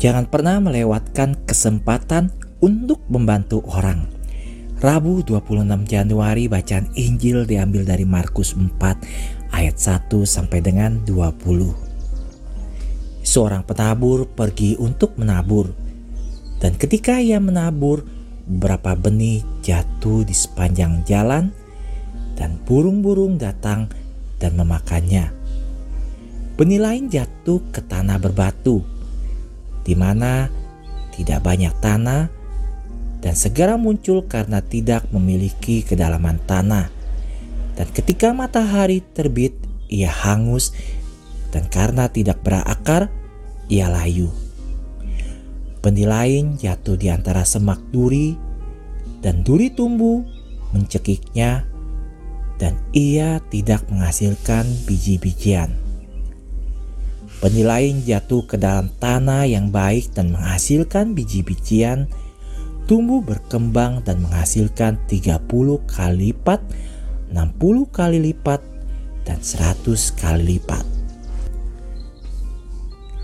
Jangan pernah melewatkan kesempatan untuk membantu orang. Rabu 26 Januari bacaan Injil diambil dari Markus 4 ayat 1 sampai dengan 20. Seorang penabur pergi untuk menabur. Dan ketika ia menabur, beberapa benih jatuh di sepanjang jalan dan burung-burung datang dan memakannya. Benih lain jatuh ke tanah berbatu di mana tidak banyak tanah dan segera muncul karena tidak memiliki kedalaman tanah. Dan ketika matahari terbit, ia hangus dan karena tidak berakar, ia layu. Benih lain jatuh di antara semak duri dan duri tumbuh mencekiknya dan ia tidak menghasilkan biji-bijian. Benih lain jatuh ke dalam tanah yang baik dan menghasilkan biji-bijian, tumbuh berkembang dan menghasilkan 30 kali lipat, 60 kali lipat, dan 100 kali lipat.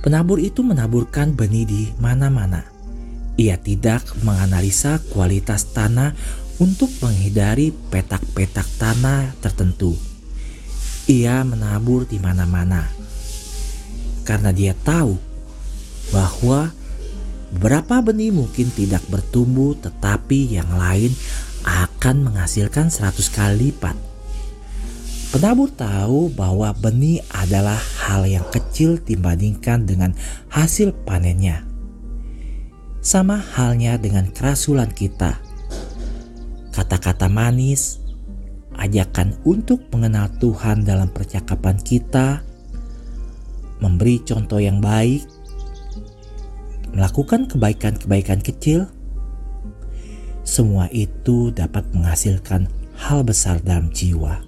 Penabur itu menaburkan benih di mana-mana. Ia tidak menganalisa kualitas tanah untuk menghindari petak-petak tanah tertentu. Ia menabur di mana-mana karena dia tahu bahwa beberapa benih mungkin tidak bertumbuh tetapi yang lain akan menghasilkan 100 kali lipat. Penabur tahu bahwa benih adalah hal yang kecil dibandingkan dengan hasil panennya. Sama halnya dengan kerasulan kita. Kata-kata manis, ajakan untuk mengenal Tuhan dalam percakapan kita, memberi contoh yang baik, melakukan kebaikan-kebaikan kecil, semua itu dapat menghasilkan hal besar dalam jiwa.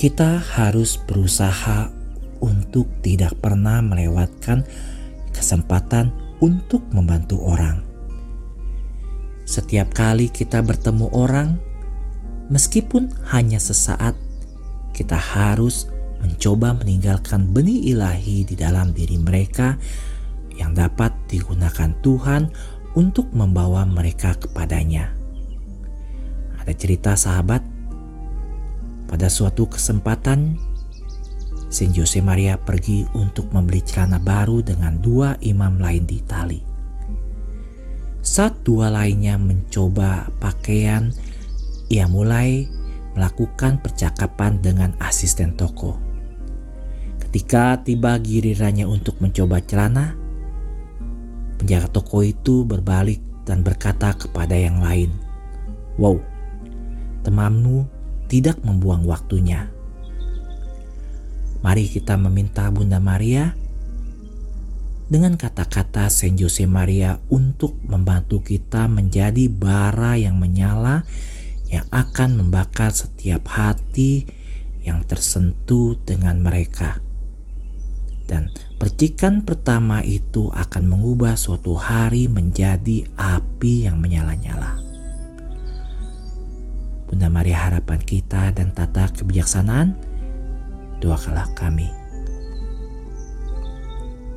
Kita harus berusaha untuk tidak pernah melewatkan kesempatan untuk membantu orang. Setiap kali kita bertemu orang, meskipun hanya sesaat, kita harus mencoba meninggalkan benih ilahi di dalam diri mereka yang dapat digunakan Tuhan untuk membawa mereka kepadanya. Ada cerita sahabat, pada suatu kesempatan Saint Jose Maria pergi untuk membeli celana baru dengan dua imam lain di Itali. Saat dua lainnya mencoba pakaian, ia mulai melakukan percakapan dengan asisten toko. Ketika tiba gilirannya untuk mencoba celana, penjaga toko itu berbalik dan berkata kepada yang lain, "Wow, temanmu tidak membuang waktunya. Mari kita meminta Bunda Maria dengan kata-kata Saint Jose Maria untuk membantu kita menjadi bara yang menyala yang akan membakar setiap hati yang tersentuh dengan mereka dan percikan pertama itu akan mengubah suatu hari menjadi api yang menyala-nyala. Bunda Maria harapan kita dan tata kebijaksanaan, doakanlah kami.